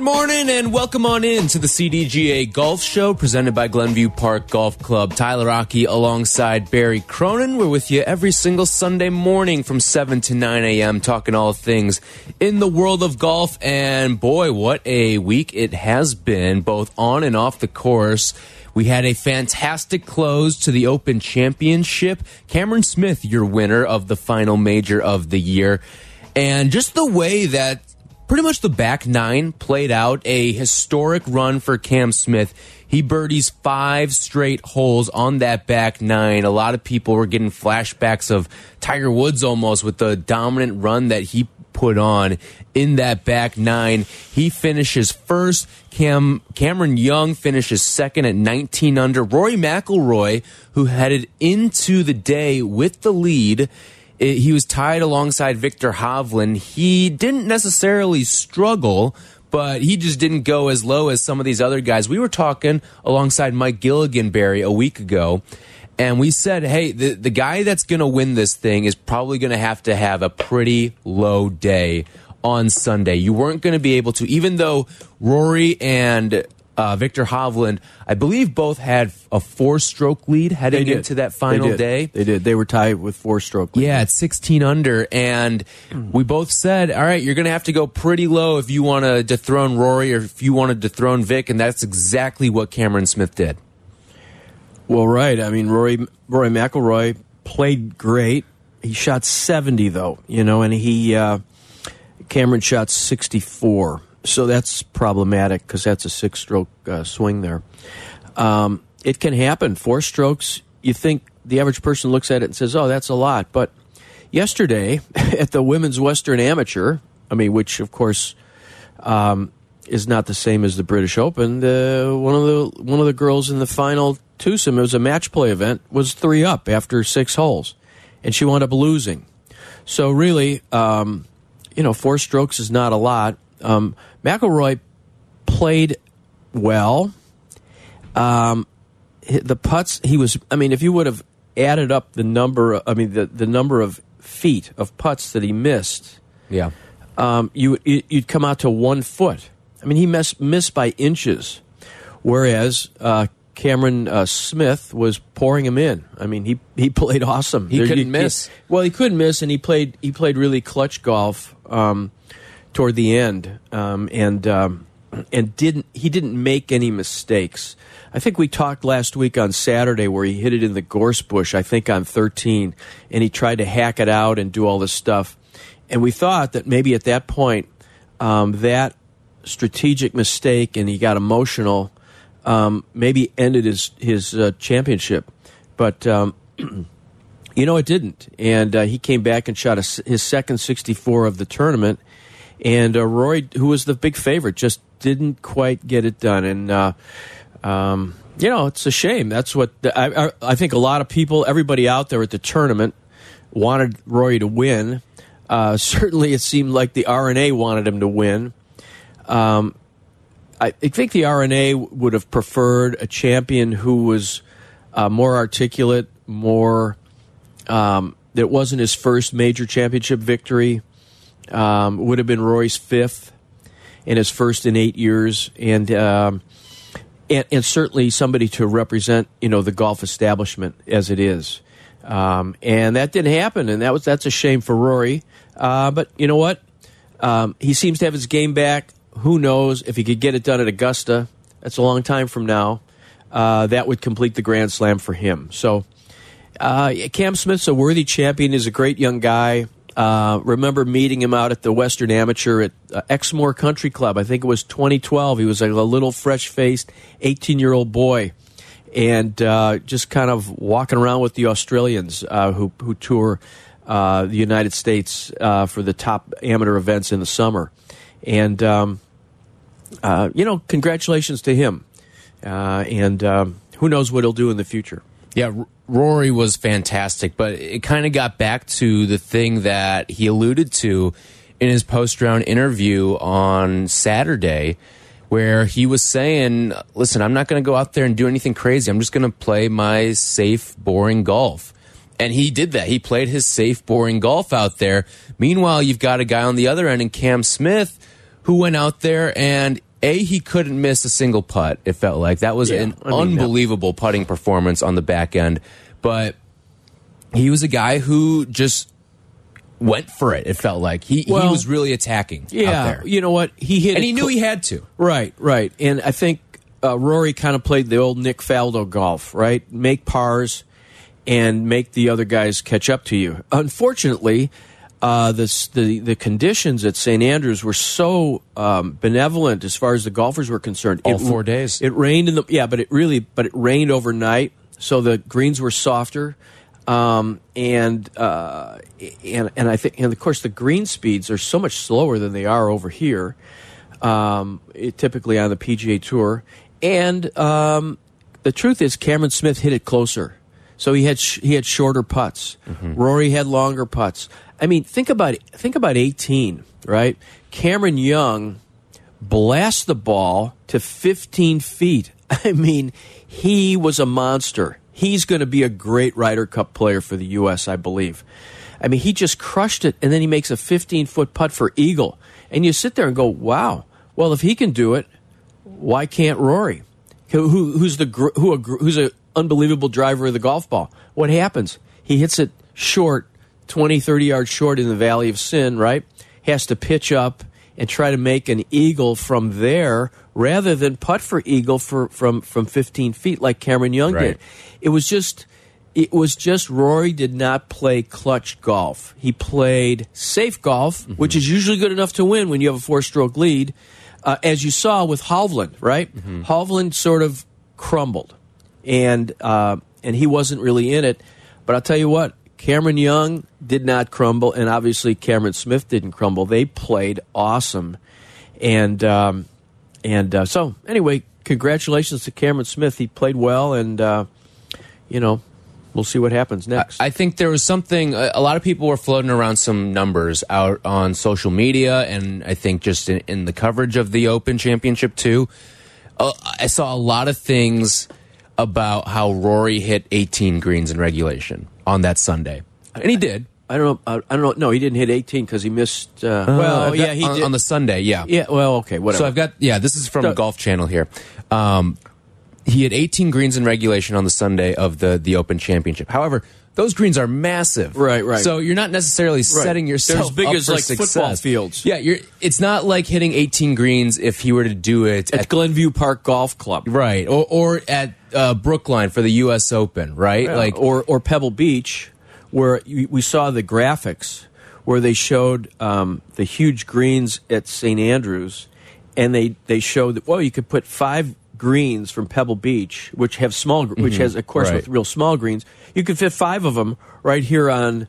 Good morning and welcome on in to the CDGA Golf Show presented by Glenview Park Golf Club. Tyler Aki alongside Barry Cronin. We're with you every single Sunday morning from 7 to 9 a.m. talking all things in the world of golf. And boy, what a week it has been, both on and off the course. We had a fantastic close to the Open Championship. Cameron Smith, your winner of the final major of the year. And just the way that pretty much the back nine played out a historic run for Cam Smith. He birdies five straight holes on that back nine. A lot of people were getting flashbacks of Tiger Woods almost with the dominant run that he put on in that back nine. He finishes first. Cam Cameron Young finishes second at 19 under. Rory McIlroy, who headed into the day with the lead, it, he was tied alongside Viktor Hovland. He didn't necessarily struggle, but he just didn't go as low as some of these other guys. We were talking alongside Mike Gilligan Barry a week ago, and we said, hey, the, the guy that's going to win this thing is probably going to have to have a pretty low day on Sunday. You weren't going to be able to, even though Rory and uh, Viktor Hovland, I believe both had a four-stroke lead heading into that final they day. They did. They were tied with four-stroke. lead. Yeah, at 16 under, and we both said, "All right, you're going to have to go pretty low if you want to dethrone Rory or if you want to dethrone Vic," and that's exactly what Cameron Smith did. Well, right. I mean, Rory Rory McIlroy played great. He shot 70 though, you know, and he uh, Cameron shot 64. So that's problematic because that's a six-stroke uh, swing there. Um, it can happen. Four strokes. You think the average person looks at it and says, "Oh, that's a lot," but yesterday at the Women's Western Amateur, I mean, which of course um, is not the same as the British Open. The one of the one of the girls in the final twosome, it was a match play event, was three up after six holes, and she wound up losing. So really, um, you know, four strokes is not a lot. Um, McIlroy played well. Um, the putts he was. I mean, if you would have added up the number, I mean, the the number of feet of putts that he missed, Yeah. um, you you'd come out to one foot. I mean, he missed missed by inches, whereas uh, Cameron uh, Smith was pouring him in. I mean, he he played awesome. He There- couldn't you- miss. well, he couldn't miss, and he played he played really clutch golf um, toward the end, um, and um, and didn't he didn't make any mistakes. I think we talked last week on Saturday where he hit it in the gorse bush. I think on thirteen, and he tried to hack it out and do all this stuff. And we thought that maybe at that point, um, that strategic mistake, and he got emotional, um, maybe ended his his uh, championship. But um, you know, it didn't. And uh, he came back and shot a his second 64 of the tournament. And uh, Rory, who was the big favorite, just didn't quite get it done. And, uh, um, you know, it's a shame. That's what the, I, I, I think a lot of people, everybody out there at the tournament, wanted Rory to win. Uh, certainly, it seemed like the R&A wanted him to win. Um, I, think the R&A would have preferred a champion who was uh, more articulate, more. Um, that wasn't his first major championship victory. Um, would have been Rory's fifth, and his first in eight years, and, um, and and certainly somebody to represent you know the golf establishment as it is. Um, and that didn't happen, and that was that's a shame for Rory. Uh, but you know what? Um, he seems to have his game back. Who knows if he could get it done at Augusta? That's a long time from now. Uh, that would complete the Grand Slam for him. So, uh, Cam Smith's a worthy champion. He's a great young guy. Uh, remember meeting him out at the Western Amateur at uh, Exmoor Country Club. I think it was 2012. He was like a little fresh faced 18 year old boy and uh, just kind of walking around with the Australians uh, who, who tour uh, the United States for the top amateur events in the summer. And, um, you know, congratulations to him. And um, who knows what he'll do in the future? Yeah, Rory was fantastic, but it kind of got back to the thing that he alluded to in his post round interview on Saturday, where he was saying, Listen, I'm not going to go out there and do anything crazy. I'm just going to play my safe, boring golf. And he did that. He played his safe, boring golf out there. Meanwhile, you've got a guy on the other end in Cam Smith who went out there and a he couldn't miss a single putt. It felt like that was Yeah, an I mean, unbelievable putting performance on the back end, but he was a guy who just went for it. It felt like he he was really attacking out Yeah, there, you know what? He hit and he knew he had to. Right, right. And I think uh, Rory kind of played the old Nick Faldo golf, right? Make pars and make the other guys catch up to you. Unfortunately, uh, this, the the conditions at St Andrews were so um, benevolent as far as the golfers were concerned. All four days. It rained in the yeah, but it really but it rained overnight, so the greens were softer. Um, and uh, and and I think and of course the green speeds are so much slower than they are over here um, it- typically on the PGA Tour. And um, the truth is, Cameron Smith hit it closer, so he had sh- he had shorter putts. Rory had longer putts. I mean, think about. Think about eighteen, right? Cameron Young blast the ball to 15 feet. I mean, he was a monster. He's going to be a great Ryder Cup player for the U.S., I believe. I mean, he just crushed it, and then he makes a 15 foot putt for Eagle. And you sit there and go, wow, well, if he can do it, why can't Rory? Who, who, who's the who who's an unbelievable driver of the golf ball? What happens? He hits it short, 20, 30 yards short in the Valley of Sin, right? Has to pitch up and try to make an eagle from there rather than putt for eagle for, from, from 15 feet like Cameron Young Right. did. It was just it was just Rory did not play clutch golf. He played safe golf, which is usually good enough to win when you have a four stroke lead. Uh, as you saw with Hovland, right? Hovland sort of crumbled, and uh, and he wasn't really in it. But I'll tell you what, Cameron Young did not crumble, and obviously Cameron Smith didn't crumble. They played awesome, and um, and uh, so anyway, congratulations to Cameron Smith. He played well, and uh, you know, we'll see what happens next. I think there was something. A a lot of people were floating around some numbers out on social media, and I think just in, in the coverage of the Open Championship too. Uh, I saw a lot of things about how Rory hit 18 greens in regulation on that Sunday, and he did. I don't know. I, don't know. No, he didn't hit 18 because he missed. Uh, well, I've yeah, he on, did. on the Sunday. Yeah, yeah. Well, okay, whatever. So I've got yeah. This is from So- Golf Channel here. Um, he had 18 greens in regulation on the Sunday of the the Open Championship. However, those greens are massive. Right, right. So you're not necessarily setting They're yourself as big up as, for like, football success. fields. Yeah, you're. It's not like hitting 18 greens if he were to do it at at Glenview Park Golf Club, right or or at uh, Brookline for the U.S. Open, right? like or or Pebble Beach, where you, we saw the graphics where they showed um, the huge greens at St Andrews, and they they showed that well, you could put five greens from Pebble Beach, which have small, gr- which has of course right. with real small greens, you could fit five of them right here on.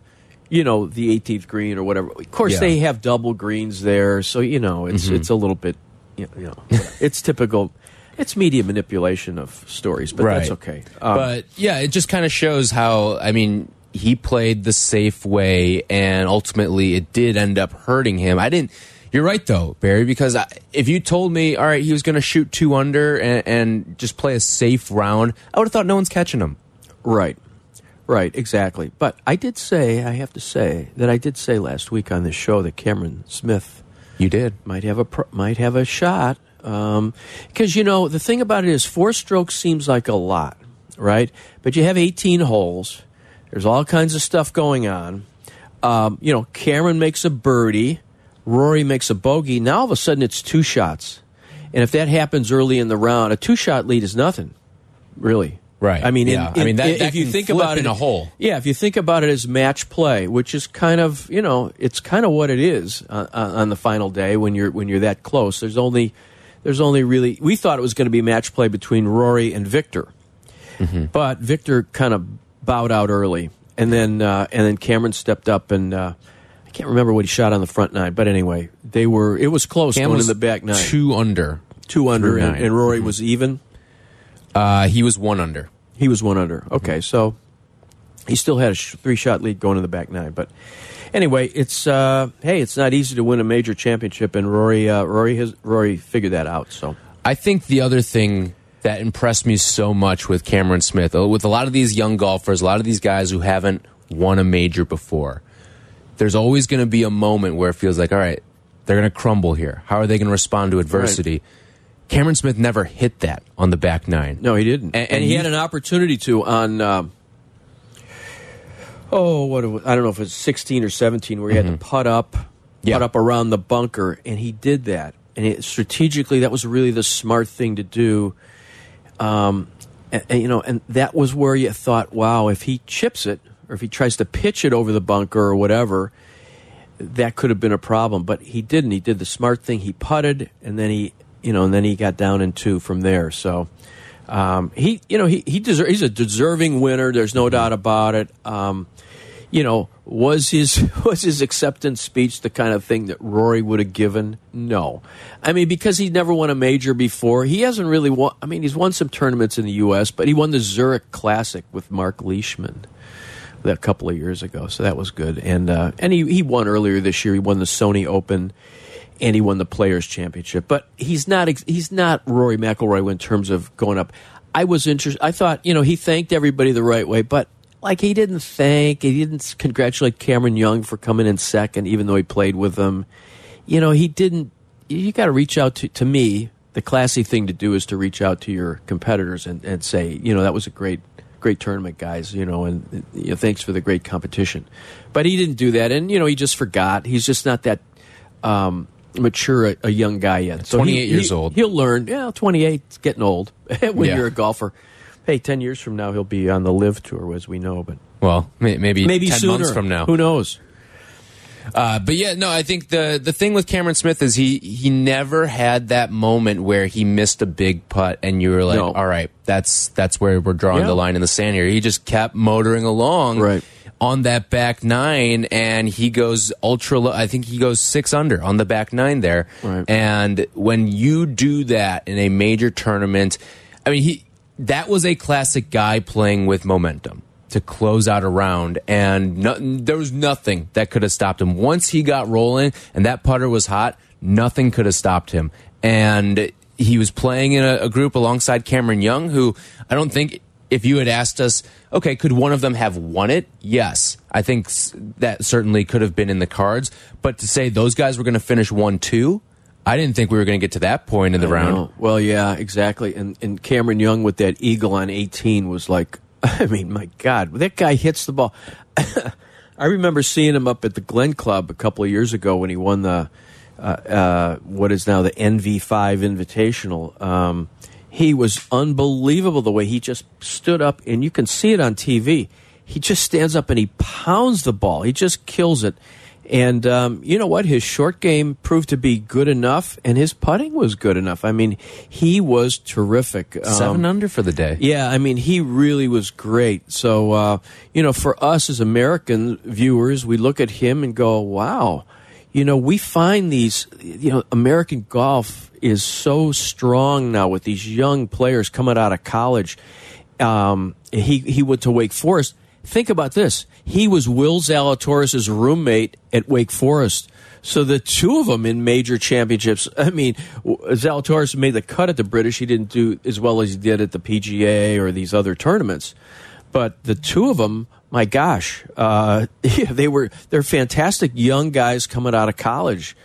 You know the 18th green or whatever. Of course, Yeah. they have double greens there, so you know it's it's a little bit, you know, it's typical. It's media manipulation of stories, but that's okay. Um, but yeah, it just kind of shows how I mean he played the safe way, and ultimately it did end up hurting him. I didn't. You're right though, Barry, because I, if you told me, all right, he was going to shoot two under and, and just play a safe round, I would have thought no one's catching him. Right. Right, exactly. But I did say, I have to say that I did say last week on this show that Cameron Smith You did. might have a might have a shot because you know the thing about it is four strokes seems like a lot, right? But you have 18 holes. There's all kinds of stuff going on. Um, you know, Cameron makes a birdie, Rory makes a bogey. Now all of a sudden it's two shots, and if that happens early in the round, a two shot lead is nothing, really. Right. I mean, in- Yeah. I mean, that- if that you think about it in a hole. yeah, if you think about it as match play, which is kind of you know it's kind of what it is uh, uh, on the final day when you're when you're that close. There's only there's only really we thought it was going to be match play between Rory and Viktor, Mm-hmm. but Viktor kind of bowed out early, and then uh, and then Cameron stepped up and. Uh, I can't remember what he shot on the front nine, but anyway, they were. It was close Cam going was in the back nine, two under. two under, and, and Rory was even. Uh, he was one under. He was one under. Okay, so he still had a three shot lead going to the back nine. But anyway, it's uh, hey, it's not easy to win a major championship, and Rory uh, Rory has Rory figured that out. So I think the other thing that impressed me so much with Cameron Smith, uh, with a lot of these young golfers, a lot of these guys who haven't won a major before, there's always going to be a moment where it feels like, all right, they're going to crumble here. How are they going to respond to adversity? Right. Cameron Smith never hit that on the back nine. No, he didn't. And, and, he, he, had an opportunity to on. Um, oh, what I don't know if it was 16 or 17, where he mm -hmm. had to mm-hmm. putt up, yeah. putt up around the bunker, and he did that. And it, strategically, that was really the smart thing to do. Um, and, and, you know, and that was where you thought, wow, if he chips it or if he tries to pitch it over the bunker or whatever, that could have been a problem. But he didn't. He did the smart thing. He putted, and then he, you know, and then he got down in two from there. So um, he, you know, he he deser- he's a deserving winner. There's no doubt about it. Um, you know, was his was his acceptance speech the kind of thing that Rory would have given? No, I mean because he never won a major before. He hasn't really won. I mean, he's won some tournaments in the U.S., but he won the Zurich Classic with Mark Leishman a couple of years ago, so that was good. And uh, and he he won earlier this year. He won the Sony Open, and he won the Players Championship. But he's not he's not Rory McIlroy in terms of going up. I was interested. I thought you know he thanked everybody the right way, but like he didn't thank, he didn't congratulate Cameron Young for coming in second, even though he played with them. You know, he didn't. You got to reach out to to me. The classy thing to do is to reach out to your competitors and, and say, you know, that was a great great tournament, guys. You know, and you know, thanks for the great competition. But he didn't do that, and you know, he just forgot. He's just not that um, mature a, a, young guy yet. So twenty eight years he, old. He'll learn. Yeah, twenty eight, getting old when yeah. you're a golfer hey, ten years from now he'll be on the LIV tour, as we know. But well, maybe maybe 10 sooner. months from now. Who knows? Uh, but yeah, no, I think the the thing with Cameron Smith is he he never had that moment where he missed a big putt and you were like, no. all right, that's that's where we're drawing yeah. the line in the sand here. He just kept motoring along. Right. On that back nine, and he goes ultra low. I think he goes six under on the back nine there. Right. And when you do that in a major tournament, I mean, he that was a classic guy playing with momentum to close out a round, and no, there was nothing that could have stopped him. Once he got rolling and that putter was hot, nothing could have stopped him. And he was playing in a, a group alongside Cameron Young, who I don't think if you had asked us, okay, could one of them have won it? Yes. I think that certainly could have been in the cards. But to say those guys were going to finish 1 2, I didn't think we were going to get to that point in the I round. Know. Well, yeah, exactly. And and Cameron Young with that eagle on 18 was like, I mean, my God, that guy hits the ball. I remember seeing him up at the Glen Club a couple of years ago when he won the uh, uh, what is now the NV5 Invitational. Um, he was unbelievable the way he just stood up, and you can see it on TV. He just stands up and he pounds the ball. He just kills it and um, you know what? His short game proved to be good enough, and his putting was good enough. I mean, he was terrific. Um, Seven under for the day. Yeah, I mean, he really was great. So, uh, you know, for us as American viewers, we look at him and go, wow. You know, we find these, you know, American golf is so strong now with these young players coming out of college. Um, he, he went to Wake Forest. Think about this he was Will Zalatoris' roommate at Wake Forest. So the two of them in major championships. I mean, Zalatoris made the cut at the British. He didn't do as well as he did at the PGA or these other tournaments. But the two of them, my gosh, uh, they were they're fantastic young guys coming out of college,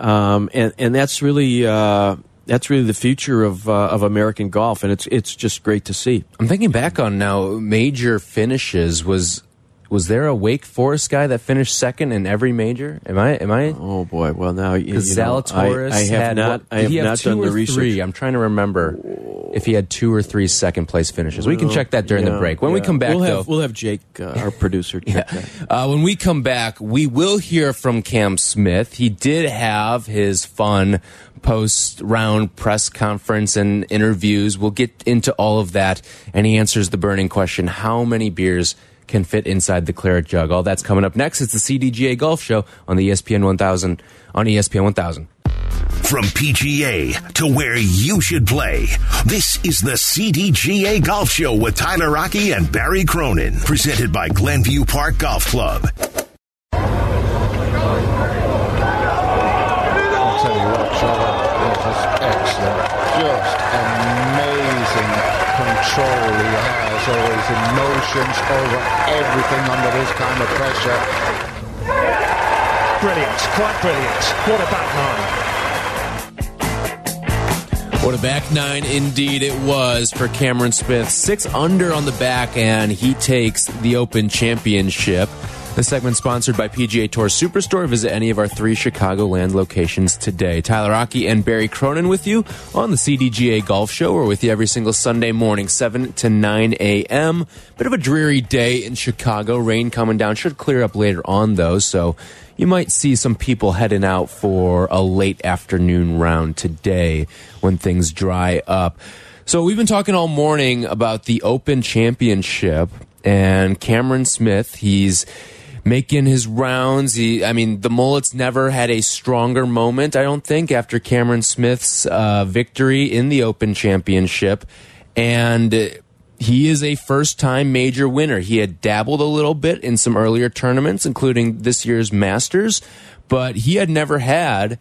um, and and that's really. Uh, that's really the future of uh, of American golf, and it's it's just great to see. I'm thinking back on now major finishes was was there a Wake Forest guy that finished second in every major? Am I? Am I? Oh boy! Well, now you, you Zalatoris I, I, have had, not. I have, have not done the research. Three? I'm trying to remember if he had two or three second place finishes. We can check that during yeah, the break. When yeah. we come back, we'll though, have, we'll have Jake, uh, our producer, check yeah. that. Uh, when we come back, we will hear from Cam Smith. He did have his fun post round press conference and interviews. We'll get into all of that, and he answers the burning question: How many beers? Can fit inside the claret jug. All that's coming up next. It's the CDGA Golf Show on the ESPN 1000 on ESPN 1000. From PGA to where you should play, this is the CDGA Golf Show with Tyler Aki and Barry Cronin, presented by Glenview Park Golf Club. I'll tell you what, Trevor, this is excellent. Just amazing control he has over his emotions, over everything under this kind of pressure. Brilliant, quite brilliant. What a back nine. What a back nine indeed it was for Cameron Smith. Six under on the back, and he takes the Open Championship. This segment sponsored by PGA Tour Superstore. Visit any of our three Chicagoland locations today. Tyler Aki and Barry Cronin with you on the CDGA Golf Show. We're with you every single Sunday morning, 7 to 9 a.m. Bit of a dreary day in Chicago. Rain coming down. Should clear up later on, though, so you might see some people heading out for a late afternoon round today when things dry up. So we've been talking all morning about the Open Championship and Cameron Smith. He's making his rounds. He, I mean, the Mullets never had a stronger moment, I don't think, after Cameron Smith's uh, victory in the Open Championship. And he is a first time major winner. He had dabbled a little bit in some earlier tournaments, including this year's Masters, but he had never had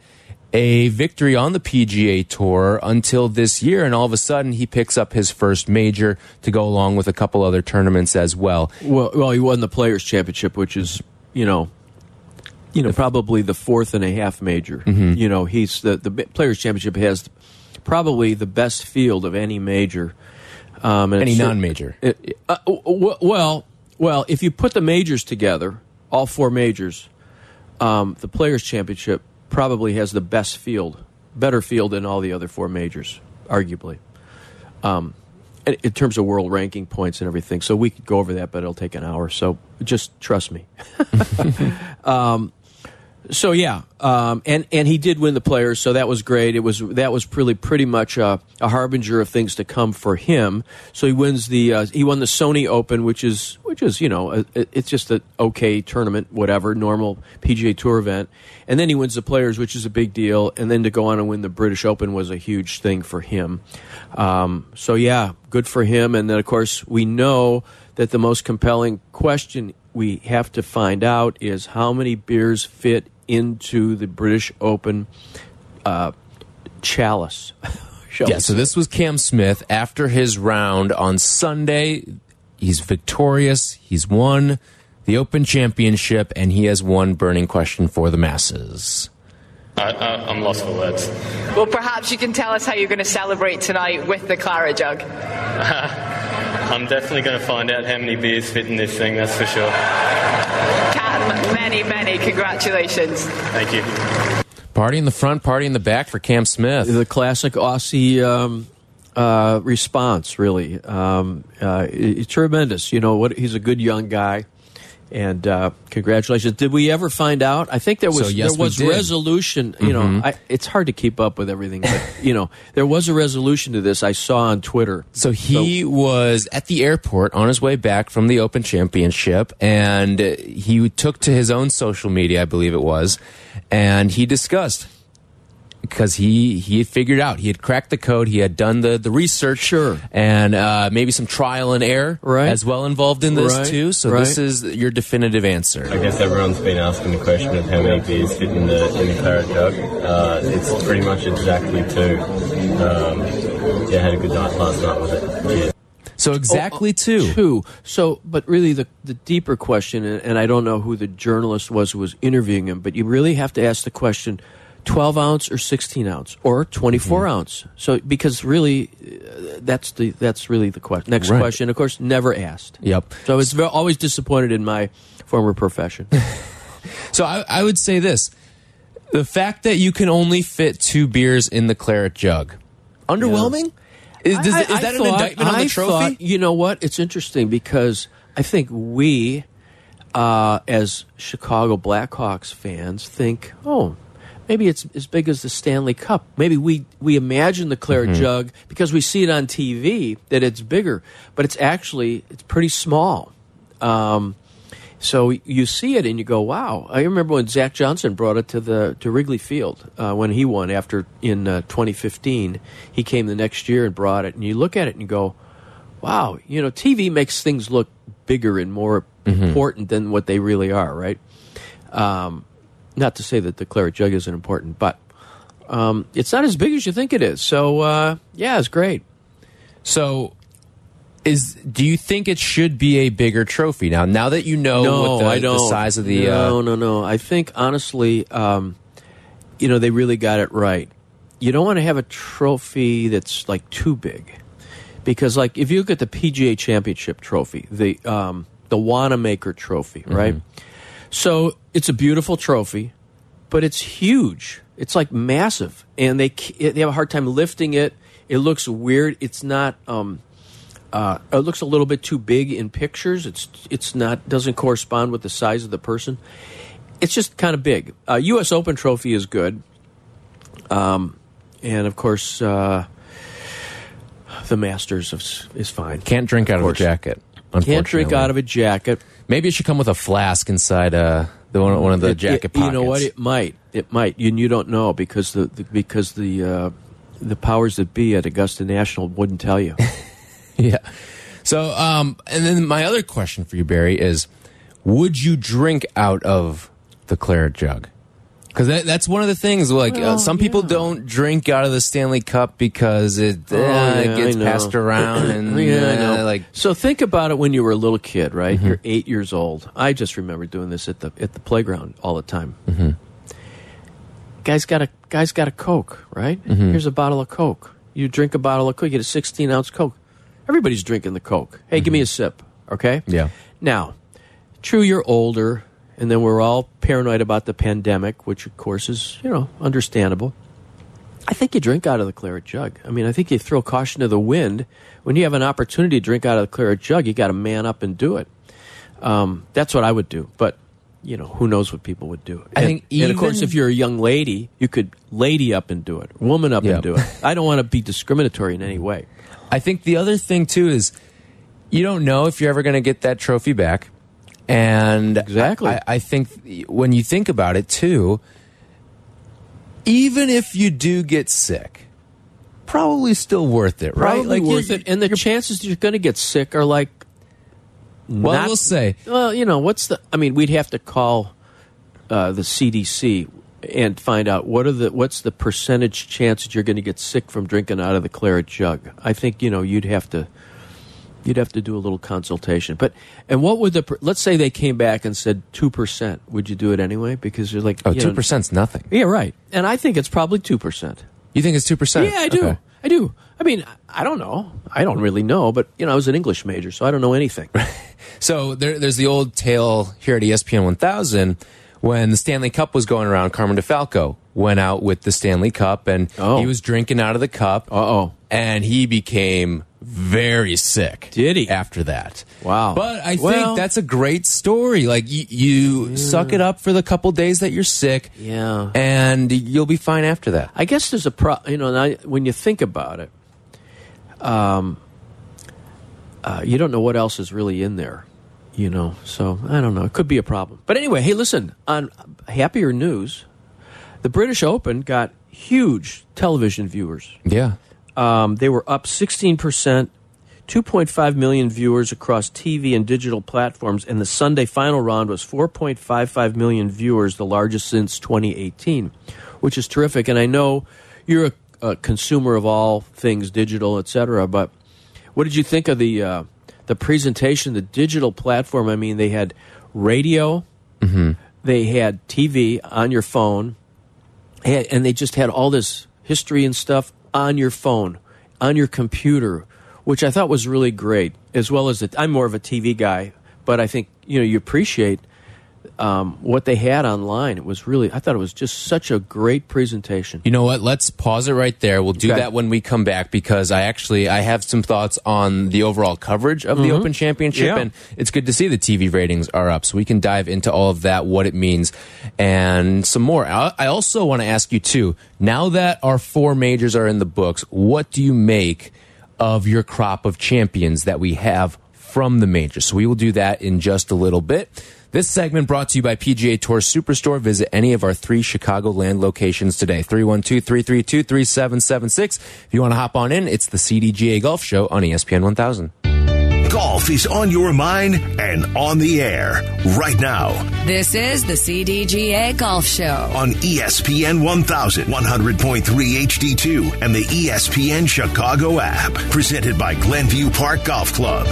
a victory on the PGA Tour until this year, and all of a sudden he picks up his first major to go along with a couple other tournaments as well. Well, well, he won the Players Championship, which is you know, you know, probably the fourth and a half major. Mm-hmm. You know, he's the the Players Championship has probably the best field of any major. Um, and Any non-major. uh, well, well, if you put the majors together, all four majors, um, the Players Championship probably has the best field, better field than all the other four majors, arguably. Um, in, terms of world ranking points and everything, so we could go over that, but it'll take an hour. So just trust me. um, so yeah, um, and and he did win the players, so that was great. It was that was really pretty much a, a harbinger of things to come for him. So he wins the uh, he won the Sony Open, which is which is you know a, it's just an okay tournament, whatever normal PGA Tour event, and then he wins the players, which is a big deal, and then to go on and win the British Open was a huge thing for him. Um, so yeah, good for him. And then of course we know that the most compelling question we have to find out is how many beers fit into the British Open uh, chalice. shall Yeah, so this was Cam Smith after his round on Sunday. He's victorious. He's won the Open Championship, and he has one burning question for the masses. I, I, I'm lost for words. Well, perhaps you can tell us how you're going to celebrate tonight with the Claret jug. I'm definitely going to find out how many beers fit in this thing, that's for sure. Cam, many, many congratulations. Thank you. Party in the front, party in the back for Cam Smith. the classic Aussie um, uh, response, really. Um, uh, it- tremendous. You know what? He's a good young guy, and uh, congratulations. Did we ever find out? I think there was So, yes, there was. Mm-hmm. resolution. You know, I, it's hard to keep up with everything, but you know, there was a resolution to this. I saw on Twitter. So he was at the airport on his way back from the Open Championship, and he took to his own social media, I believe it was, and he discussed because he he had figured out he had cracked the code, he had done the the research, Sure. and uh, maybe some trial and error Right. as well involved in this Right, too. So right. this is your definitive answer. I guess everyone's been asking the question of how many beers fit in the in the claret jug. Uh, it's pretty much exactly two. Um, yeah, had a good night last night with it. Cheers. So exactly Oh, two. Two. So, but really, the the deeper question, and, and I don't know who the journalist was who was interviewing him, but you really have to ask the question: twelve ounce or sixteen ounce or 24 Mm-hmm. ounce? So, because really, uh, that's the that's really the question. Next Right. question, of course, never asked. Yep. So it's ve- always disappointed in my former profession. So I, I would say this: the fact that you can only fit two beers in the claret jug, underwhelming. Is, does- I- is I that an thought- indictment on I the trophy? thought- you know what? It's interesting because I think we, uh, as Chicago Blackhawks fans, think, oh, maybe it's as big as the Stanley Cup. Maybe we we imagine the claret Mm-hmm. jug because we see it on TV that it's bigger, but it's actually it's pretty small. Um, So you see it and you go, "Wow!" I remember when Zach Johnson brought it to the to Wrigley Field uh, when he won after in uh, 2015. He came the next year and brought it, and you look at it and you go, "Wow!" You know, TV makes things look bigger and more important than what they really are, right? Um, not to say that the claret jug isn't important, but um, it's not as big as you think it is. So uh, yeah, it's great. So, is do you think it should be a bigger trophy now? Now that you know no, what the, I don't. the size of the no, uh, no, no. I think honestly, um, you know, they really got it right. You don't want to have a trophy that's like too big, because like if you look at the PGA Championship trophy, the um, the Wanamaker Trophy, right? So it's a beautiful trophy, but it's huge. It's like massive, and they they have a hard time lifting it. It looks weird. It's not. Um, uh, it looks a little bit too big in pictures. It's it's not doesn't correspond with the size of the person. It's just kind of big. Uh, U.S. Open trophy is good, um, and of course uh, the Masters is, is fine. can't drink out of, a jacket. Can't drink out of a jacket. Maybe it should come with a flask inside uh, the one, one of the It- jacket it- pockets. You know what? It might. It might. You, you don't know because the, the because the uh, the powers that be at Augusta National wouldn't tell you. yeah. So, um, and then my other question for you, Barry, is: Would you drink out of the claret jug? Because that, that's one of the things. Like uh, some people yeah. don't drink out of the Stanley Cup because it, uh, Oh, yeah, it gets passed around and yeah, I uh, know. like so think about it when you were a little kid, right? Mm-hmm. You're eight years old. I just remember doing this at the at the playground all the time. Mm-hmm. Guys got a guys got a Coke, right? Mm-hmm. Here's a bottle of Coke. You drink a bottle of Coke, you get a 16 ounce Coke. Everybody's drinking the Coke. Hey, give me a sip, okay? Mm-hmm. Yeah. Now, true, you're older, and then we're all paranoid about the pandemic, which of course is you know understandable. I think you drink out of the claret jug. I mean, I think you throw caution to the wind when you have an opportunity to drink out of the claret jug. You got to man up and do it. Um, that's what I would do, but you know, who knows what people would do? I and, think and of course, if you're a young lady, you could lady up and do it, woman up Yeah. and do it. I don't want to be discriminatory in any way. I think the other thing too is you don't know if you're ever going to get that trophy back, and Exactly. I, I think when you think about it too, even if you do get sick, probably still worth it, right? Probably you're- worth it, and the chances you're going to get sick are like. Well, not- we'll say Well, you know, what's the? I mean, we'd have to call uh, the CDC and find out what are the what's the percentage chance that you're going to get sick from drinking out of the claret jug. I think you know you'd have to you'd have to do a little consultation. But and what would the let's say they came back and said two percent? Would you do it anyway? Because you're like oh two percent's nothing. Yeah, right. And I think it's probably two percent. You think it's two percent? Yeah, I do. I do. I mean, I don't know. I don't really know, but you know, I was an English major, so I don't know anything. So there, there's the old tale here at ESPN 1000 when the Stanley Cup was going around. Carmen DeFalco went out with the Stanley Cup and Oh. he was drinking out of the cup. Uh oh. and he became very sick. Did he? after that? Wow. But I Well- think that's a great story. Like you, you suck it up for the couple days that you're sick, Yeah. and you'll be fine after that. I guess there's a pro. You know, now, when you think about it, um, uh, you don't know what else is really in there. You know, so I don't know. It could be a problem. But anyway, hey, listen. On happier news, the British Open got huge television viewers. Yeah. Um, they were up 16%, 2.5 million viewers across TV and digital platforms, and the Sunday final round was 4.55 million viewers, the largest since 2018, which is terrific. And I know you're a, a consumer of all things digital, et cetera, but what did you think of the uh, the presentation, the digital platform? I mean, they had radio, they had TV on your phone, and they just had all this history and stuff on your phone, on your computer, which I thought was really great. As well as that, I'm more of a TV guy, but I think you know you appreciate um, what they had online. It was really, I thought it was just such a great presentation. You know what? Let's pause it right there. We'll do Okay. that when we come back because I actually I have some thoughts on the overall coverage of the Open Championship, Mm-hmm. Yeah. and it's good to see the TV ratings are up, so we can dive into all of that, what it means, and some more. I I also want to ask you too. Now that our four majors are in the books, what do you make of your crop of champions that we have from the majors? So we will do that in just a little bit. This segment brought to you by PGA Tour Superstore. Visit any of our three Chicagoland locations today. 312-332-3776. If you want to hop on in, it's the CDGA Golf Show on ESPN 1000. Golf is on your mind and on the air right now This is the CDGA Golf Show. on E ESPN 1000, 100.3 HD2, and the E ESPN Chicago app. Presented by Glenview Park Golf Club.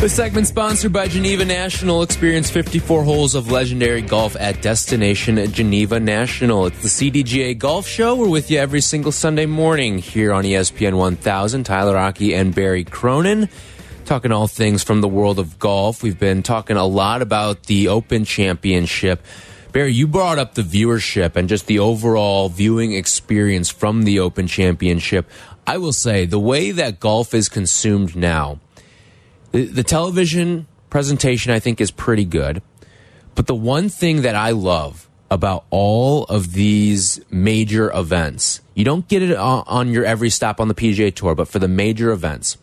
This segment sponsored by Geneva National. Experience 54 holes of legendary golf at Destination Geneva National. It's the CDGA Golf Show. We're with you every single Sunday morning here on ESPN 1000. Tyler Aki and Barry Cronin talking all things from the world of golf. We've been talking a lot about the Open Championship. Barry, you brought up the viewership and just the overall viewing experience from the Open Championship. I will say the way that golf is consumed now, the, the television presentation I think is pretty good. But the one thing that I love about all of these major events, you don't get it on, on your every stop on the PGA Tour, but for the major events,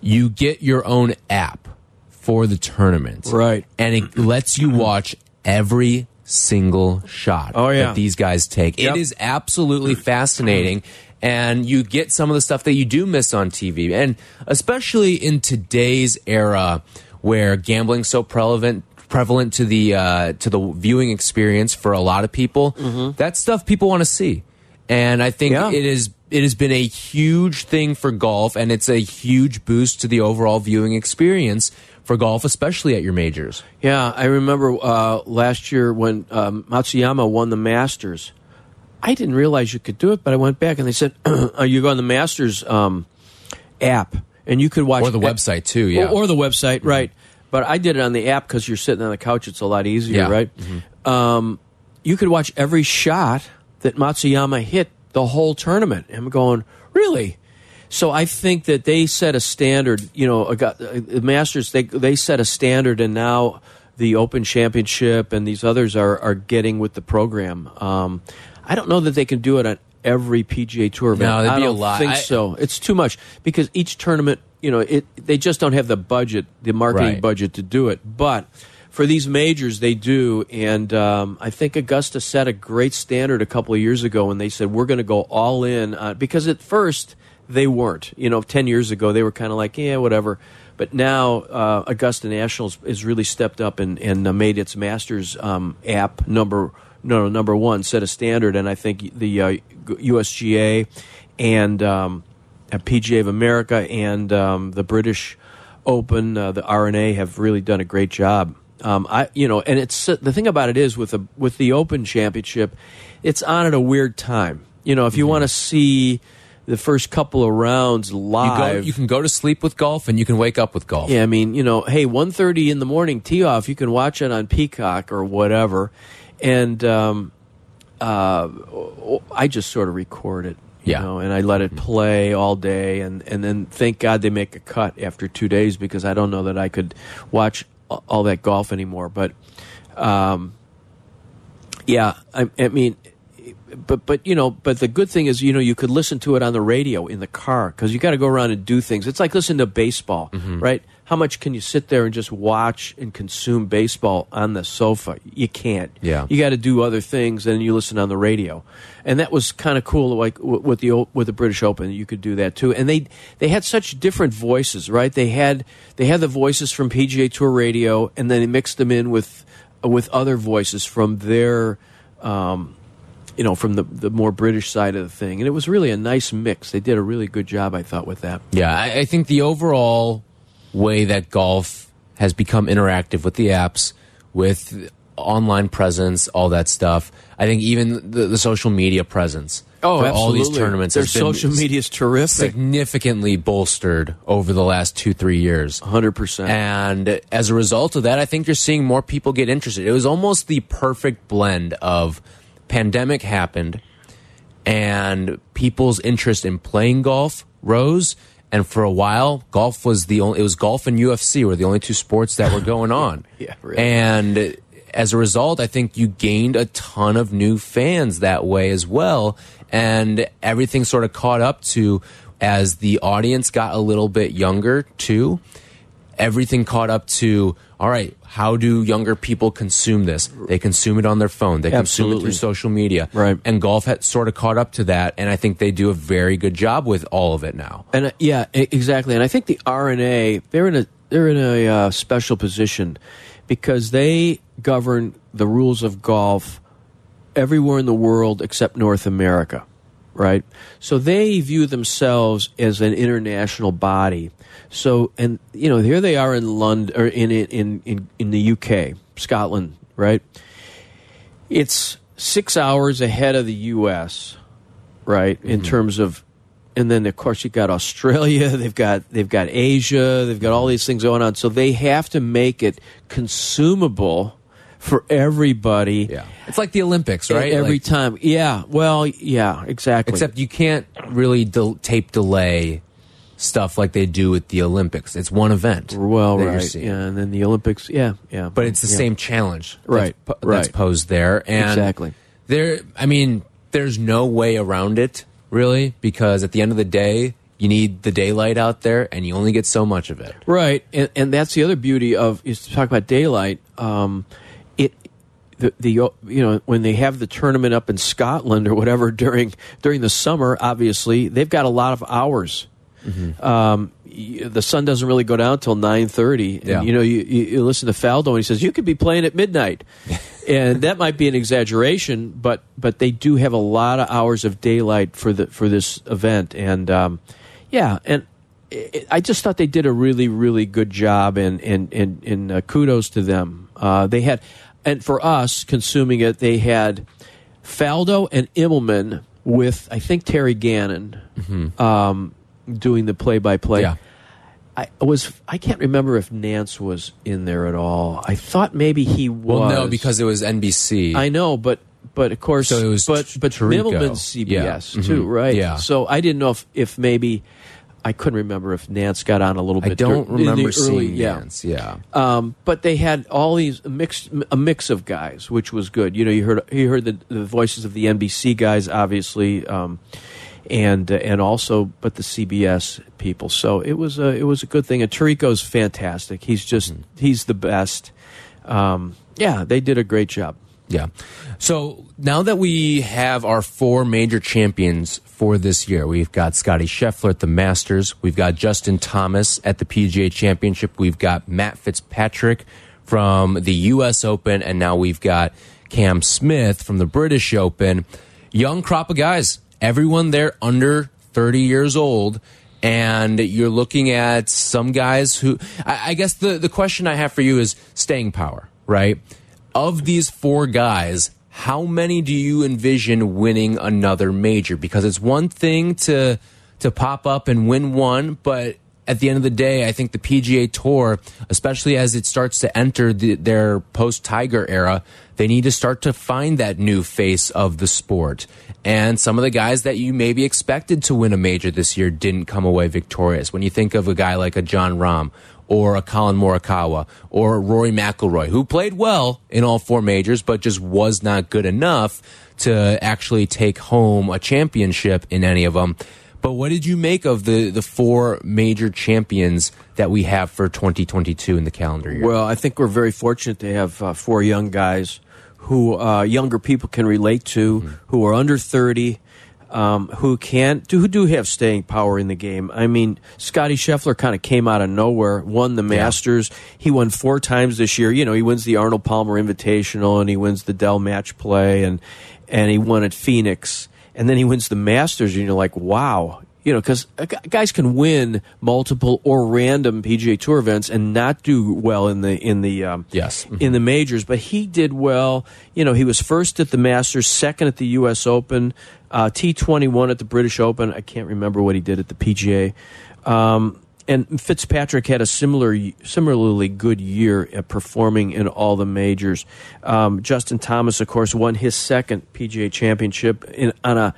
you get your own app for the tournament. Right. And it lets you watch every single shot Oh, yeah. that these guys take. Yep. It is absolutely fascinating. And you get some of the stuff that you do miss on TV. And especially in today's era where gambling's so prevalent prevalent to the uh, to the viewing experience for a lot of people, that stuff people want to see. And I think. Yeah. it is it has been a huge thing for golf and it's a huge boost to the overall viewing experience for golf, especially at your majors. Yeah, I remember uh, last year when um, Matsuyama won the Masters. I didn't realize you could do it, but I went back and they said, you go on the Masters um, app and you could watch Or the website too, yeah. or, or the website, right?" But I did it on the app because you're sitting on the couch; it's a lot easier, Yeah. right? Um, you could watch every shot that Matsuyama hit the whole tournament. I'm going, really? So I think that they set a standard. You know, a guy- uh, the Masters they they set a standard, and now the Open Championship and these others are are getting with the program. Um, I don't know that they can do it on every PGA Tour event. No, that'd I be a don't lot. think I- so. It's too much because each tournament, you know, it they just don't have the budget, the marketing Right. budget to do it. But for these majors, they do, and um, I think Augusta set a great standard a couple of years ago when they said we're going to go all in uh, because at first they weren't. You know, ten years ago they were kind of like, yeah, whatever. But now uh, Augusta National has really stepped up and, and uh, made its Masters um, app number no number one set a standard, and I think the uh, USGA and um, uh, PGA of America and um, the British Open, uh, the R&A have really done a great job. Um, I, you know, and it's the thing about it is with the with the Open Championship, it's on at a weird time. You know, if you want to see the first couple of rounds You, go, live, you can go to sleep with golf and you can wake up with golf. yeah, I mean, you know, hey, 1.30 in the morning tee off, you can watch it on Peacock or whatever. And um, uh, I just sort of record it. You Yeah. know, and I let it play all day, and, and then thank God they make a cut after two days because I don't know that I could watch all that golf anymore. But um, yeah, I, I mean, but but you know, but the good thing is, you know, you could listen to it on the radio in the car because you got to go around and do things. It's like listening to baseball, right? How much can you sit there and just watch and consume baseball on the sofa? You can't. Yeah. you got to do other things, and you listen on the radio, and that was kind of cool. Like with the with the British Open, you could do that too. And they they had such different voices, right? They had they had the voices from PGA Tour Radio, and then they mixed them in with with other voices from their. Um, you know, from the the more British side of the thing, and it was really a nice mix. They did a really good job, I thought, with that. Yeah, I, I think the overall way that golf has become interactive with the apps, with online presence, all that stuff. I think even the, the social media presence Oh, for all these tournaments Their social media is terrific. significantly bolstered over the last two three years. Hundred percent. And as a result of that, I think you're seeing more people get interested. It was almost the perfect blend of pandemic happened and people's interest in playing golf rose. And for a while, golf was the only, it was golf and UFC were the only two sports that were going on. Yeah, really. And as a result, I think you gained a ton of new fans that way as well. And everything sort of caught up to as the audience got a little bit younger too, everything caught up to all right how do younger people consume this? They consume it on their phone. They consume it through social media. Right. and golf had sort of caught up to that and i think they do a very good job with all of it now. And uh, yeah, exactly. And I think the R&A they're in a they're in a uh, special position because they govern the rules of golf everywhere in the world except North America, right? So they view themselves as an international body. So and you know here they are in London or in in in in the UK, Scotland, right? It's six hours ahead of the U.S right in mm-hmm. terms of and then of course you've got australia they've got they've got asia they've got all these things going on so they have to make it consumable for everybody. Yeah. It's like the olympics right? every Like- time. Yeah. Well yeah exactly. Except you can't really del tape delay stuff like they do with the olympics. It's one event well right. yeah and then the olympics yeah yeah. But it's the yeah. same challenge that's Right, that's right. posed there. And Exactly. there i mean there's no way around it really because at the end of the day you need the daylight out there and you only get so much of it. Right, and, and that's the other beauty of is to talk about daylight. Um, the the you know when they have the tournament up in Scotland or whatever during during the summer, obviously they've got a lot of hours. Um, the sun doesn't really go down till nine thirty. Yeah. And, you know, you, you, listen to Faldo and he says you could be playing at midnight, and that might be an exaggeration, but but they do have a lot of hours of daylight for the for this event, and um, yeah, and I I just thought they did a really, really good job, and and and, and uh, kudos to them. Uh, they had, and for us consuming it, they had Faldo and Immelman with I think Terry Gannon um, doing the play-by-play. Yeah. I was I can't remember if Nance was in there at all. I thought maybe he was. well no because it was nbc I know, but but of course, So it was but but Tirico. Immelman's CBS Yeah. too, Mhm. right? Yeah. So I didn't know if if maybe I couldn't remember if Nance got on a little bit. i don't remember early- seeing yeah. Nance. yeah Um, but they had all these a mix a mix of guys, which was good. You know, you heard you heard the, the voices of the NBC guys, obviously, um, and uh, and also but the CBS people. So it was a it was a good thing. And Tirico's fantastic. He's just he's the best. Um, yeah, they did a great job. Yeah. So now that we have our four major champions for this year, we've got Scotty Scheffler at the Masters, we've got Justin Thomas at the PGA Championship, we've got Matt Fitzpatrick from the U.S. Open, and now we've got Cam Smith from the British Open. Young crop of guys, everyone there under 30 years old. And you're looking at some guys who, I, I guess the, the question I have for you is staying power, right? Of these four guys, how many do you envision winning another major? Because it's one thing to to pop up and win one, but at the end of the day, I think the PGA Tour, especially as it starts to enter the, their post Tiger era, they need to start to find that new face of the sport. And some of the guys that you maybe expected to win a major this year didn't come away victorious. When you think of a guy like a Jon Rahm or a Collin Morikawa or a Rory McIlroy, who played well in all four majors, but just was not good enough to actually take home a championship in any of them. But what did you make of the, the four major champions that we have for 2022 in the calendar year? Well, I think we're very fortunate to have uh, four young guys who uh, younger people can relate to, who are under thirty, um, who can't? who do have staying power in the game. I mean, Scotty Scheffler kind of came out of nowhere, won the Masters. He won four times this year. You know, he wins the Arnold Palmer Invitational and he wins the Dell Match Play and and he won at Phoenix. And then he wins the Masters, and you're like, wow. You know, because guys can win multiple or random PGA Tour events and not do well in the in the um, Yes. in the majors, but he did well. You know, he was first at the Masters, second at the U.S. Open, uh, T twenty one at the British Open. I can't remember what he did at the PGA. Um, and Fitzpatrick had a similar, similarly good year at performing in all the majors. Um, Justin Thomas, of course, won his second PGA Championship in, on a,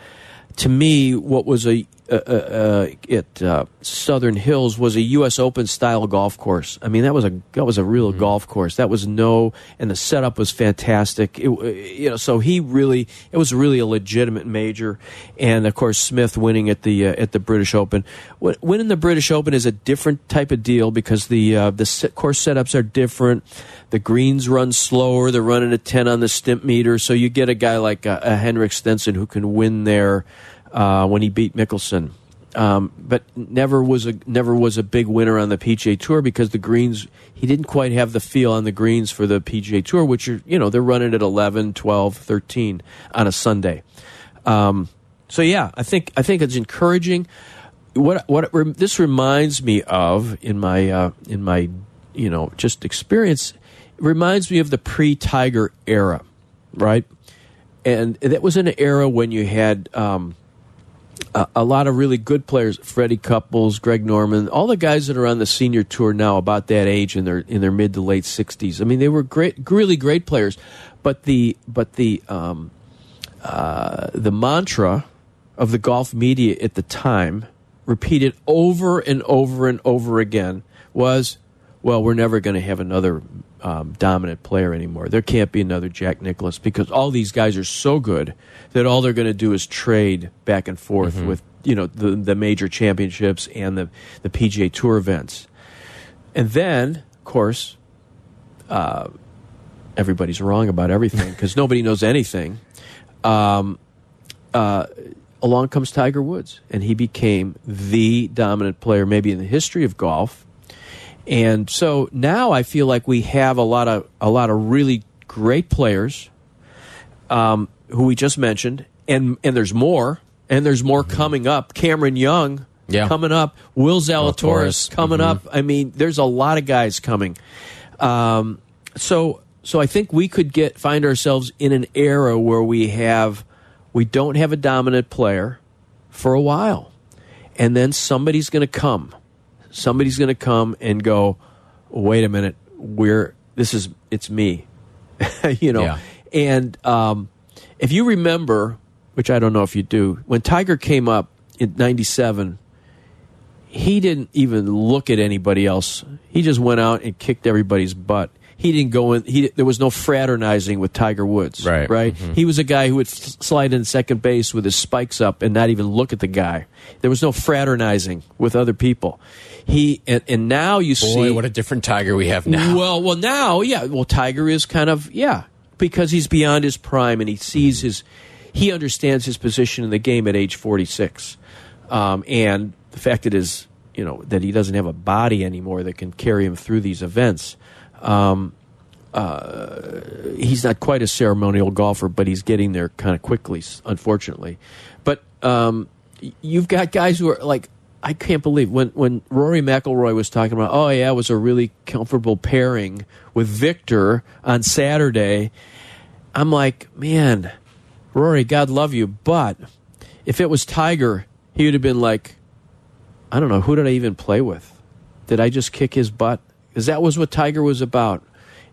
to me, what was a uh, uh, at uh, Southern Hills was a U.S. Open style golf course. I mean, that was a that was a real Mm-hmm. golf course. That was no, and the setup was fantastic. It, uh, you know, so he really it was really a legitimate major, and of course Smith winning at the uh, at the British Open. Win- Winning the British Open is a different type of deal because the uh, the set, course setups are different. The greens run slower. They're running a ten on the stimp meter, so you get a guy like uh, a Henrik Stenson who can win there uh, when he beat Mickelson. Um, but never was a never was a big winner on the PGA Tour because the greens he didn't quite have the feel on the greens for the PGA Tour, which are you know they're running at 11, 12, 13 on a Sunday. Um, so yeah, I think I think it's encouraging. What what it this reminds me of in my uh, in my you know just experience reminds me of the pre Tiger era, right? And that was an era when you had. Um, a, lot of really good players, Freddie Couples, Greg Norman, all the guys that are on the senior tour now, about that age in their in their mid to late sixties. I mean, they were great, really great players, but the but the um, uh, the mantra of the golf media at the time, repeated over and over and over again, was, "Well, we're never going to have another um, dominant player anymore. There can't be another Jack Nicklaus because all these guys are so good that all they're going to do is trade back and forth with you know the the major championships and the the PGA Tour events." And then, of course, uh, everybody's wrong about everything because nobody knows anything. Um, uh, along comes Tiger Woods, and he became the dominant player, maybe in the history of golf. And so now I feel like we have a lot of a lot of really great players um, who we just mentioned, and and there's more, and there's more coming up. Cameron Young Yeah. coming up, Will Zalatoris coming Mhm. up. I mean, there's a lot of guys coming. Um, so so I think we could get find ourselves in an era where we have we don't have a dominant player for a while, and then somebody's going to come. Somebody's going to come and go. Wait a minute, we're this is it's me, you know. Yeah. And um, if you remember, which I don't know if you do, when Tiger came up in '97 he didn't even look at anybody else. He just went out and kicked everybody's butt. He didn't go in. He there was no fraternizing with Tiger Woods. Right. Right. Mhm. He was a guy who would slide in second base with his spikes up and not even look at the guy. There was no fraternizing with other people. He and, and now you see Boy, what a different Tiger we have now. well, well, now, yeah. Well, Tiger is kind of yeah because he's beyond his prime and he sees his he understands his position in the game at age forty six, um, and the fact that is you know that he doesn't have a body anymore that can carry him through these events. Um, uh, he's not quite a ceremonial golfer, but he's getting there kind of quickly, unfortunately. But um, you've got guys who are like, I can't believe when when Rory McIlroy was talking about, oh yeah, it was a really comfortable pairing with Viktor on Saturday. I'm like, man, Rory, God love you, but if it was Tiger, he would have been like, I don't know, who did I even play with? Did I just kick his butt? Because that was what Tiger was about.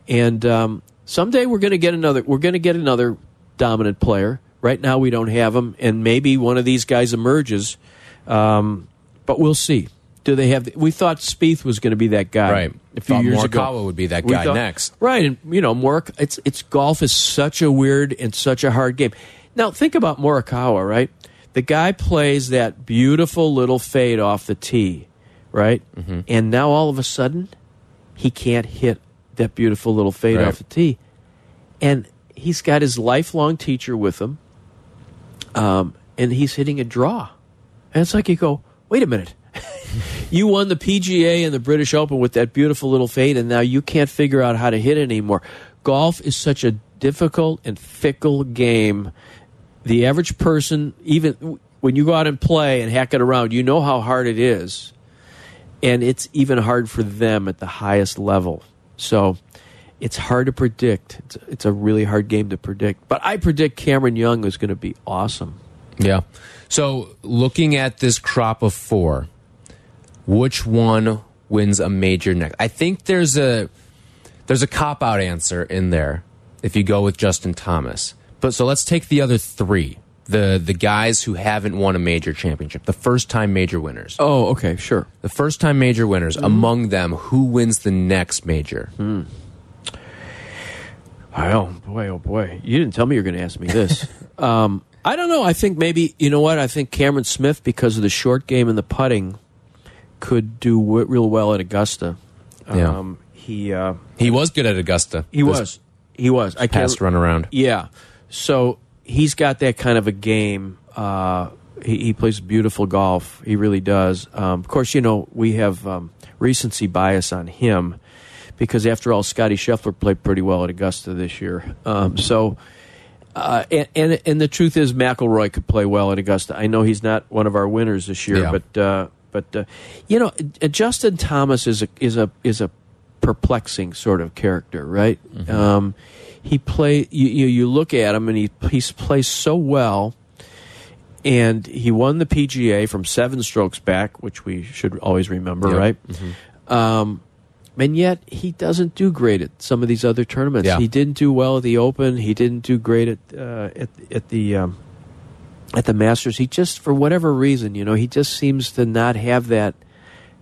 And um, someday we're going to get another. We're going to get another dominant player. Right now we don't have him, and maybe one of these guys emerges. Um, but we'll see. Do they have? We thought Spieth was going to be that guy. Right. A few Thought years ago, Morikawa would be that guy next. Right, and you know, Morik. It's it's golf is such a weird and such a hard game. Now think about Morikawa, right? The guy plays that beautiful little fade off the tee, right? Mm-hmm. And now all of a sudden, he can't hit that beautiful little fade Right. off the tee, and he's got his lifelong teacher with him, um, and he's hitting a draw, and it's like you go, wait a minute. You won the PGA and the British Open with that beautiful little fade, and now you can't figure out how to hit it anymore. Golf is such a difficult and fickle game. The average person, even when you go out and play and hack it around, you know how hard it is. And it's even hard for them at the highest level. So it's hard to predict. It's, it's a really hard game to predict. But I predict Cameron Young is going to be awesome. Yeah. So looking at this crop of four, which one wins a major next? I think there's a there's a cop out answer in there if you go with Justin Thomas. But so let's take the other three the the guys who haven't won a major championship, the first time major winners. Oh, okay, sure. The first time major winners. Mm-hmm. Among them, who wins the next major? Hmm. Oh boy, oh boy! You didn't tell me you were going to ask me this. um, I don't know. I think maybe you know what? I think Cameron Smith, because of the short game and the putting, could do w real well at Augusta. Yeah. Um, he uh, He was good at Augusta. he was he was. I past can't run around. Yeah. So he's got that kind of a game. Uh, he, he plays beautiful golf. He really does. Um, of course, you know, we have um, recency bias on him because, after all, Scotty Scheffler played pretty well at Augusta this year. Um, so. Uh, and, and and the truth is, McIlroy could play well at Augusta. I know he's not one of our winners this year, Yeah. but uh, but uh, you know, uh, Justin Thomas is a is a is a perplexing sort of character, right? Um, he play you, you you look at him and he he plays so well, and he won the PGA from seven strokes back, which we should always remember, Yep. right? Um, and yet he doesn't do great at some of these other tournaments. Yeah. He didn't do well at the Open. He didn't do great at uh, at at the um, at the Masters. He just, for whatever reason, you know, he just seems to not have that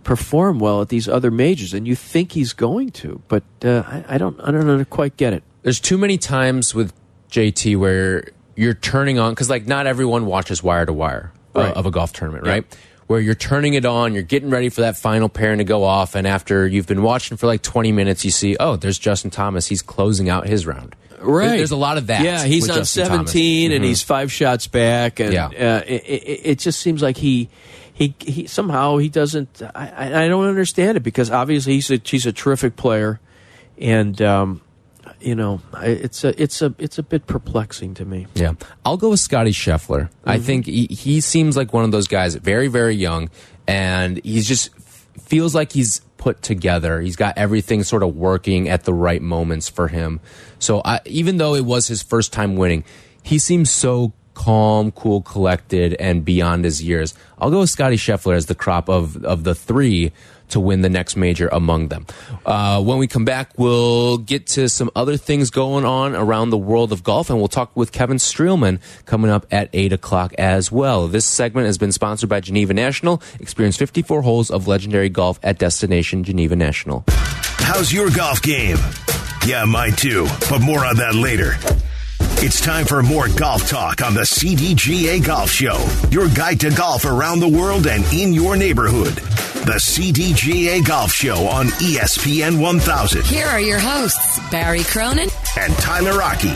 perform well at these other majors. And you think he's going to, but uh, I, I don't, I don't quite get it. There's too many times with JT where you're turning on because like not everyone watches wire to wire uh, Right. of a golf tournament, right? Where you're turning it on, you're getting ready for that final pairing to go off, and after you've been watching for like 20 minutes, you see, oh, there's Justin Thomas. He's closing out his round. Right. There's a lot of that. Yeah, he's on Justin Thomas. 17 and Mhm. he's five shots back, and Yeah. uh, it, it, it just seems like he. He, he somehow he doesn't. I, I I don't understand it because obviously he's a he's a terrific player, and um, you know it's a it's a it's a bit perplexing to me. Yeah, I'll go with Scotty Scheffler. I Mhm. think he, he seems like one of those guys, very very young, and he's just feels like he's put together. He's got everything sort of working at the right moments for him. So I, even though it was his first time winning, he seems so calm, cool, collected, and beyond his years. I'll go with Scotty Scheffler as the crop of of the three to win the next major among them. Uh, when we come back, we'll get to some other things going on around the world of golf, and we'll talk with Kevin Streelman coming up at 8 o'clock as well. This segment has been sponsored by Geneva National. Experience 54 holes of legendary golf at Destination Geneva National. How's your golf game? Yeah, mine too, but more on that later. It's time for more golf talk on the CDGA Golf Show, your guide to golf around the world and in your neighborhood. The CDGA Golf Show on E ESPN 1000 Here are your hosts, Barry Cronin and Tyler Aki.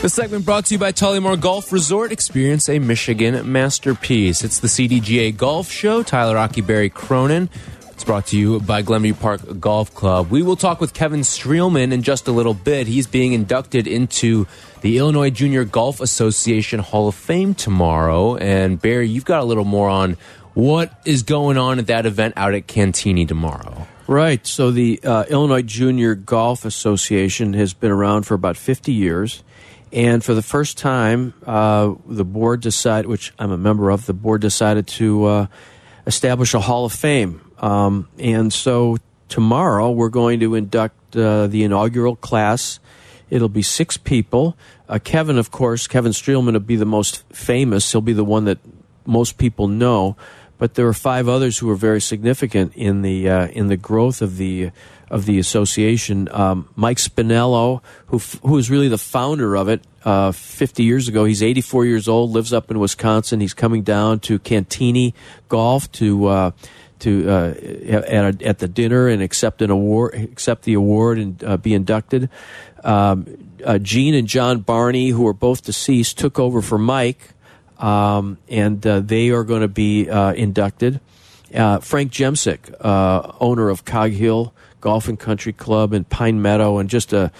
This segment brought to you by Tullymore Golf Resort. Experience a Michigan masterpiece. It's the CDGA Golf Show. Tyler Aki, Barry Cronin. It's brought to you by Glenview Park Golf Club. We will talk with Kevin Streelman in just a little bit. He's being inducted into the Illinois Junior Golf Association Hall of Fame tomorrow. And Barry, you've got a little more on what is going on at that event out at Cantigny tomorrow. Right. So the uh, Illinois Junior Golf Association has been around for about 50 years. And for the first time, uh, the board decided, which I'm a member of, the board decided to uh, establish a Hall of Fame. Um, and so tomorrow we're going to induct uh, the inaugural class. It'll be six people. Uh, Kevin, of course, Kevin Streelman will be the most famous. He'll be the one that most people know. But there are five others who are very significant in the uh, in the growth of the of the association. Um, Mike Spinello, who who is really the founder of it, uh, 50 years ago. He's 84 years old, lives up in Wisconsin. He's coming down to Cantigny Golf to uh, to uh, at, a, at the dinner and accept an award, accept the award, and uh, be inducted. Um, uh, Gene and John Barney, who are both deceased, took over for Mike, um, and uh, they are going to be uh, inducted. Uh, Frank Jemsek, owner of Cog Hill Golf and Country Club in Pine Meadow, and just a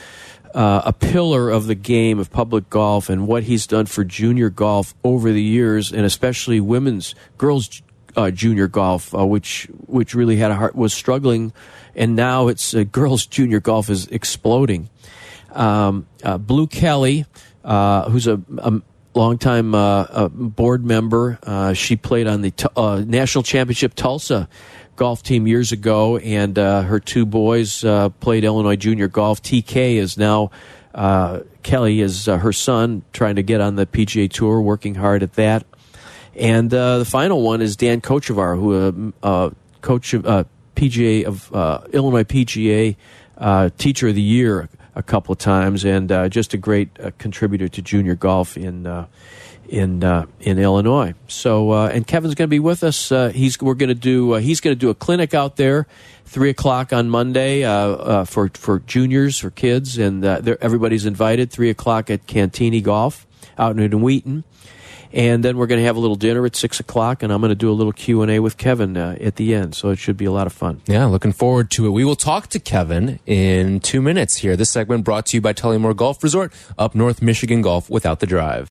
a pillar of the game of public golf and what he's done for junior golf over the years, and especially women's girls uh, junior golf, uh, which which really had a heart was struggling, and now it's uh, girls junior golf is exploding. Um, uh, Blue Kelly, uh, who's a, a longtime uh, uh, board member, she played on the national championship Tulsa golf team years ago, and her two boys played Illinois junior golf. TK is now Kelly is her son, trying to get on the PGA Tour, working hard at that. And uh, the final one is Dan Kochevar, who uh, uh, coach of uh, PGA of uh, Illinois PGA Teacher of the Year a couple of times, and just a great contributor to junior golf in in uh, in Illinois. So, uh, and Kevin's going to be with us. Uh, he's we're going to do he's going to do a clinic out there, three o'clock on Monday for for juniors for kids, and everybody's invited. Three o'clock at Cantigny Golf out in Wheaton. And then we're going to have a little dinner at six o'clock, and I'm going to do a little Q and A with Kevin uh, at the end. So it should be a lot of fun. Yeah, looking forward to it. We will talk to Kevin in two minutes here. This segment brought to you by Tullymore Golf Resort, up North Michigan Golf without the drive.